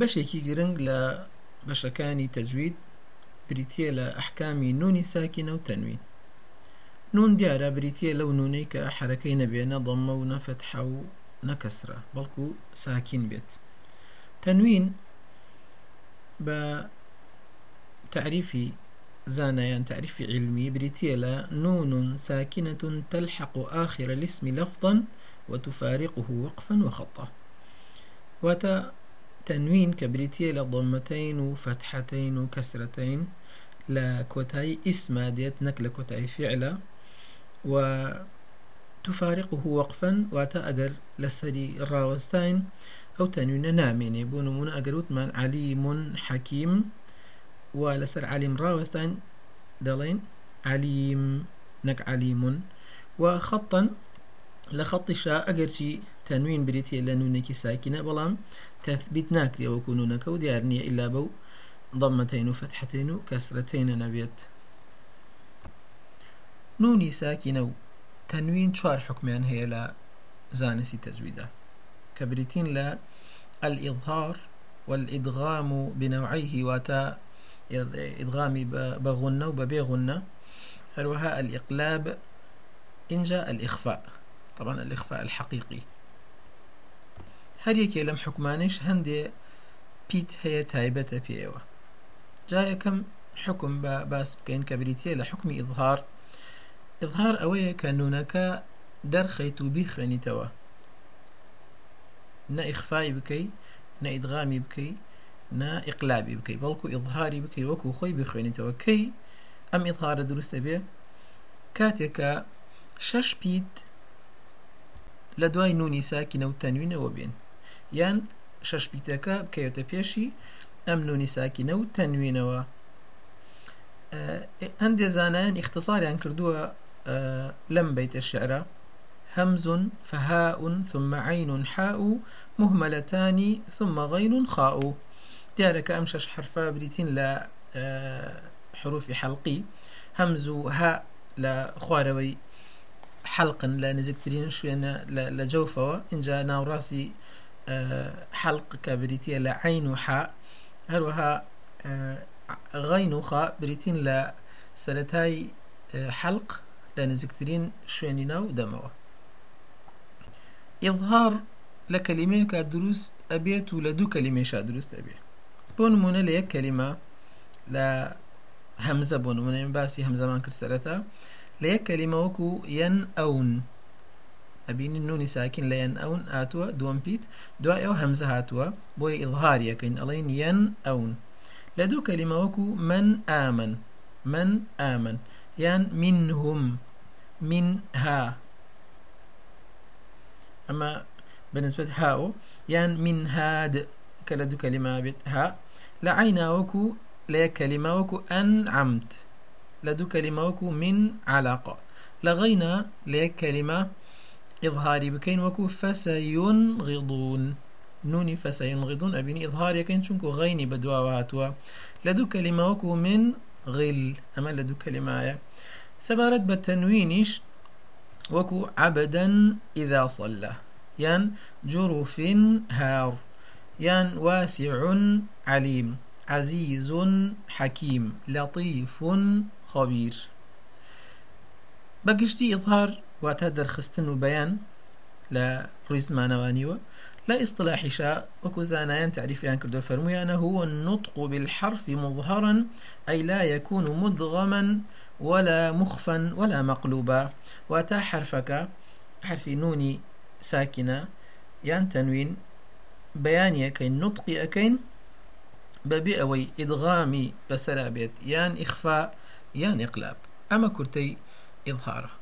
بەشێکی گرنگ لە بەشەکانی تەجوید بریتە لە ئەحکامی نونی ساکینە و نون دیارە بریتە لەو نونەی کە حرەکەی نەبێنە ضەممە و نەفەتحە و نەکەسرە بەڵکو ساکین بێت. تەنوین بە تعریفی زانایان تعريف علمي نون ساكنة تلحق آخر الاسم لفظا وتفارقه وقفا وخطا وتا تنوين كبريتيلا ضمتين وفتحتين وكسرتين. لا كوتاي اسم ديت نكلا كوتاي فعلا وتفارقه وقفا واتا أجر لسري الراوستين أو تنوين نامين يبون من أجر من عليم حكيم. ولسر عليم راوستين دلين عليم نك عليم. وخطا لخط شاء أجرشي تنوين بريتي لنونك ساكنة بلام تثبيت ناكري وكونونك وديارني إلا بو ضمتين وفتحتين وكسرتين نبيت. نوني ساكنة تنوين شوار حكمان هي لا زانسي تجويدا كبريتين لا الإظهار والإدغام بنوعيه واتا إدغامي بغنة وببي غنة هروها الإقلاب إن جاء الإخفاء. طبعا الإخفاء الحقيقي. هەریەکێ لەم حکومانش هەندێ پیت هەیە تایبەتە پێەوە جا یەکەم حکم بە باس بکەین کە بریتە لە حکمی ئظهار ئظهار ئەوەیە کە نونەکە دەرخەیت و بیخێنیتەوە نە ئیخفای بکەی نە ئیدغامی بکەی نە ئیقلابی بکەی. بەڵکو ئظهاری بکەی وەکو خۆی بخوێنیتەوە کەی ئەم ئظهارە دروستە بێ؟ کاتێکە شەش پیت لە دوای نونی ساکینە و تەنوینەوە بێن. بيتكا بكيوتا بيشي أم نوني ساكنة وتنوين و هەندێ زانایان اختصاریان کردووە لەم بيت الشعر همز فهاء ثم عين حاء مهملتان ثم غين خاء دیارەکە ئەم شەش حرفە بریتین لە حروفی حەڵقی هەمز و ها لە خوارەوەی حەڵقن لە نزیکترین شوێنە لە جەوفەوە. اینجا ناوڕاستی حەڵق کە بریتە لە عین و ح هەروەها غین و خا بریتین لە سەتای حەلق لە نزیکترین شوێنی ناو دەمەوە ئظهار لە کەلیمەیەکە دروست ئەبێت و لە دوو کەلیمێشا دروست ئەبێت بۆ نمونە لە یەک کەلیمە لە لە ئەبینی نونی ساکن لە یەن ئەون هاتووە دووەم پیت دوای ئەو هەمزە هاتووە ئڵهاریەکەین ئەڵین یەن ئەون لە دوو کەلیمە وەکو من ئامن من ئامن یان منهم. من ها ئەمە بنسبة هاو یان من هاد کە لە دوو کەلیمە بێت ها. لعينا وكو. لە كلمة وكو أنعمت. لدو كلمة وكو من علاقة. لغينا لە كلمة إظهاري بكين وكو فسينغضون. نوني فسينغضون. أبيني إظهار يكين شنكو غيني بدوا وهاتوا لدو كلمة وكو من غل. أما لدو كلمة سبارت بالتنوينش وكو عبدا إذا صلى. يان جرف هار. يان واسع عليم. عزيز حكيم. لطيف خبير. بقشتي إظهار واتهدر خستن وبيان. لا ريز مانوانيوه لا اصطلاح شاء. وكزانيان تعريفيان كردو فرميانا هو النطق بالحرف مظهرا أي لا يكون مدغما ولا مخفا ولا مقلوبا. واتا حرفك حرف نوني ساكنة. يان تنوين. بەیانیەکەین نطقی ئەەکەین بەبێ ئەوەی ئیدغامی بەسەرا بێت یان ئیخفا یان ئقلاب ئەمە کورتەی ئظهارە